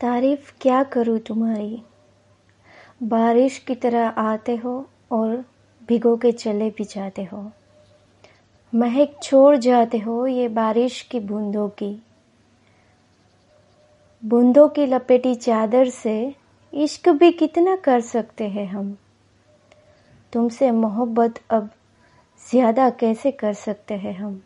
तारीफ़ क्या करूँ तुम्हारी? बारिश की तरह आते हो और भिगो के चले भी जाते हो। महक छोड़ जाते हो ये बारिश की बूंदों की। बूंदों की लपेटी चादर से इश्क भी कितना कर सकते हैं हम? तुमसे मोहब्बत अब ज़्यादा कैसे कर सकते हैं हम?